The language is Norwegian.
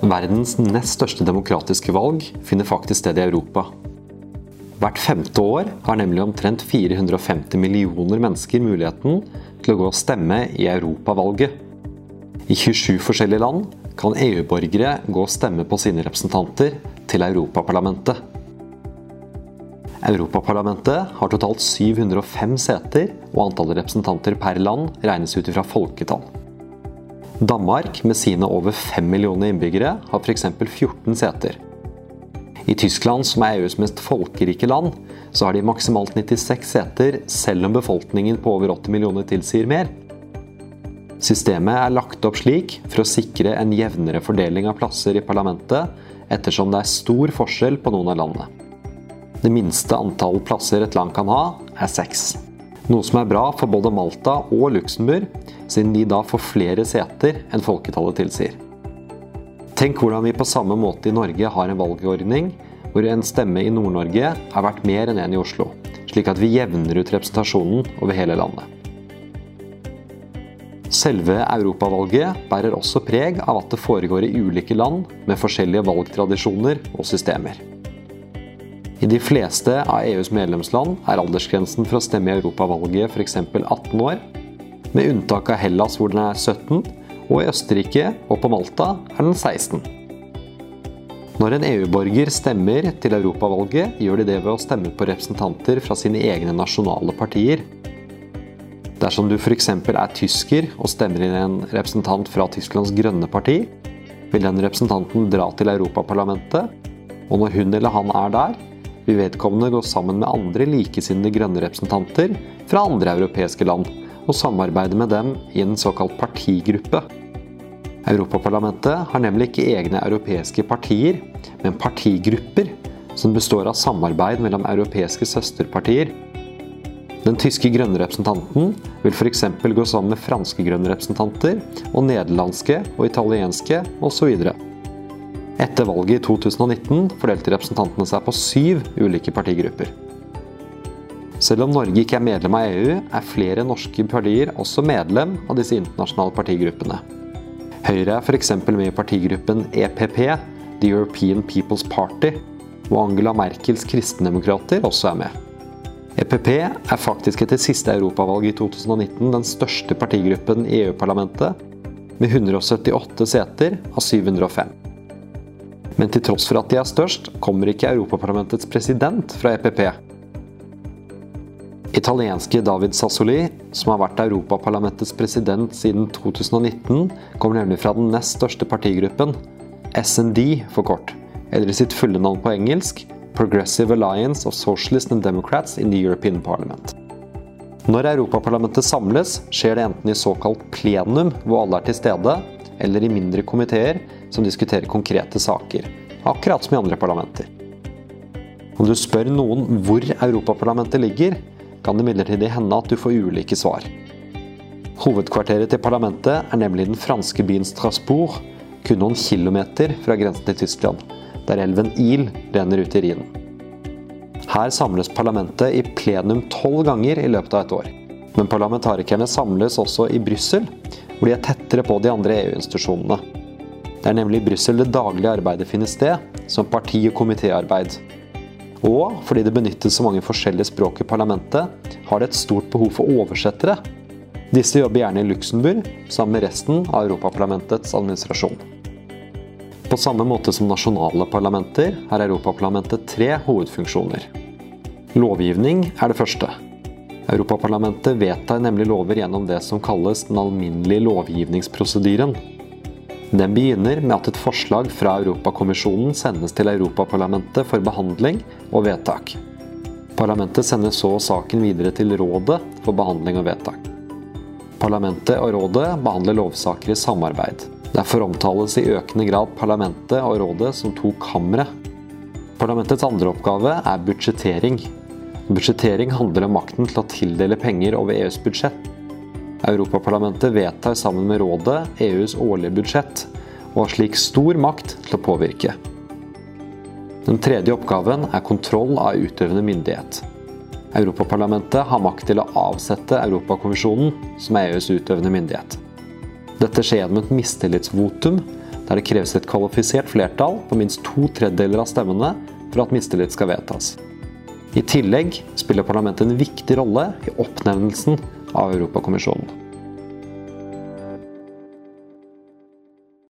Verdens nest største demokratiske valg finner faktisk sted i Europa. Hvert femte år har nemlig omtrent 450 millioner mennesker muligheten til å gå og stemme i europavalget. I 27 forskjellige land kan EU-borgere gå og stemme på sine representanter til Europaparlamentet. Europaparlamentet har totalt 705 seter, og antallet representanter per land regnes ut ifra folketall. Danmark, med sine over 5 millioner innbyggere, har f.eks. 14 seter. I Tyskland, som er EUs mest folkerike land, så har de maksimalt 96 seter, selv om befolkningen på over 80 millioner tilsier mer. Systemet er lagt opp slik for å sikre en jevnere fordeling av plasser i parlamentet, ettersom det er stor forskjell på noen av landene. Det minste antall plasser et land kan ha, er seks. Noe som er bra for både Malta og Luxembourg, siden de da får flere seter enn folketallet tilsier. Tenk hvordan vi på samme måte i Norge har en valgordning hvor en stemme i Nord-Norge er verdt mer enn en i Oslo, slik at vi jevner ut representasjonen over hele landet. Selve europavalget bærer også preg av at det foregår i ulike land med forskjellige valgtradisjoner og systemer. I de fleste av EUs medlemsland er aldersgrensen for å stemme i europavalget f.eks. 18 år, med unntak av Hellas hvor den er 17 og i Østerrike og på Malta er den 16. Når en EU-borger stemmer til europavalget, gjør de det ved å stemme på representanter fra sine egne nasjonale partier. Dersom du f.eks. er tysker og stemmer inn en representant fra Tysklands grønne parti, vil den representanten dra til Europaparlamentet, og når hun eller han er der, vil vedkommende gå sammen med andre likesinnede grønne representanter fra andre europeiske land og samarbeide med dem i en såkalt partigruppe. Europaparlamentet har nemlig ikke egne europeiske partier, men partigrupper som består av samarbeid mellom europeiske søsterpartier. Den tyske grønne representanten vil f.eks. gå sammen med franske grønne representanter, og nederlandske og italienske osv. Etter valget i 2019 fordelte representantene seg på syv ulike partigrupper. Selv om Norge ikke er medlem av EU, er flere norske partier også medlem av disse internasjonale partigruppene. Høyre er f.eks. med i partigruppen EPP, The European People's Party, og Angela Merkels kristendemokrater også er med. EPP er faktisk etter siste europavalg i 2019 den største partigruppen i EU-parlamentet, med 178 seter av 705. Men til tross for at de er størst, kommer ikke Europaparlamentets president fra EPP, Italienske David Sassoli, som har vært Europaparlamentets president siden 2019, kommer nemlig fra den nest største partigruppen, SND for kort, eller i sitt fulle navn på engelsk Progressive Alliance of Socialists and Democrats in the European Parliament. Når Europaparlamentet samles, skjer det enten i såkalt plenum, hvor alle er til stede, eller i mindre komiteer som diskuterer konkrete saker, akkurat som i andre parlamenter. Om du spør noen hvor Europaparlamentet ligger, kan det imidlertid hende at du får ulike svar. Hovedkvarteret til parlamentet er nemlig den franske byen Strasbourg, kun noen kilometer fra grensen til Tyskland, der elven Il renner ut i Rhinen. Her samles parlamentet i plenum tolv ganger i løpet av et år. Men parlamentarikerne samles også i Brussel, hvor de er tettere på de andre EU-institusjonene. Det er nemlig i Brussel det daglige arbeidet finner sted, som parti- og komitéarbeid. Og fordi det benyttes så mange forskjellige språk i parlamentet, har det et stort behov for oversettere. Disse jobber gjerne i Luxembourg, sammen med resten av Europaparlamentets administrasjon. På samme måte som nasjonale parlamenter har Europaparlamentet tre hovedfunksjoner. Lovgivning er det første. Europaparlamentet vedtar nemlig lover gjennom det som kalles den alminnelige lovgivningsprosedyren. Den begynner med at et forslag fra Europakommisjonen sendes til Europaparlamentet for behandling og vedtak. Parlamentet sender så saken videre til Rådet for behandling og vedtak. Parlamentet og Rådet behandler lovsaker i samarbeid. Derfor omtales i økende grad Parlamentet og Rådet som to kamre. Parlamentets andre oppgave er budsjettering. Budsjettering handler om makten til å tildele penger over EUs budsjett. Europaparlamentet vedtar sammen med rådet EUs årlige budsjett, og har slik stor makt til å påvirke. Den tredje oppgaven er kontroll av utøvende myndighet. Europaparlamentet har makt til å avsette Europakommisjonen, som er EUs utøvende myndighet. Dette skjer gjennom et mistillitsvotum, der det kreves et kvalifisert flertall på minst to tredjedeler av stemmene for at mistillit skal vedtas. I tillegg spiller parlamentet en viktig rolle i oppnevnelsen av Europakommisjonen.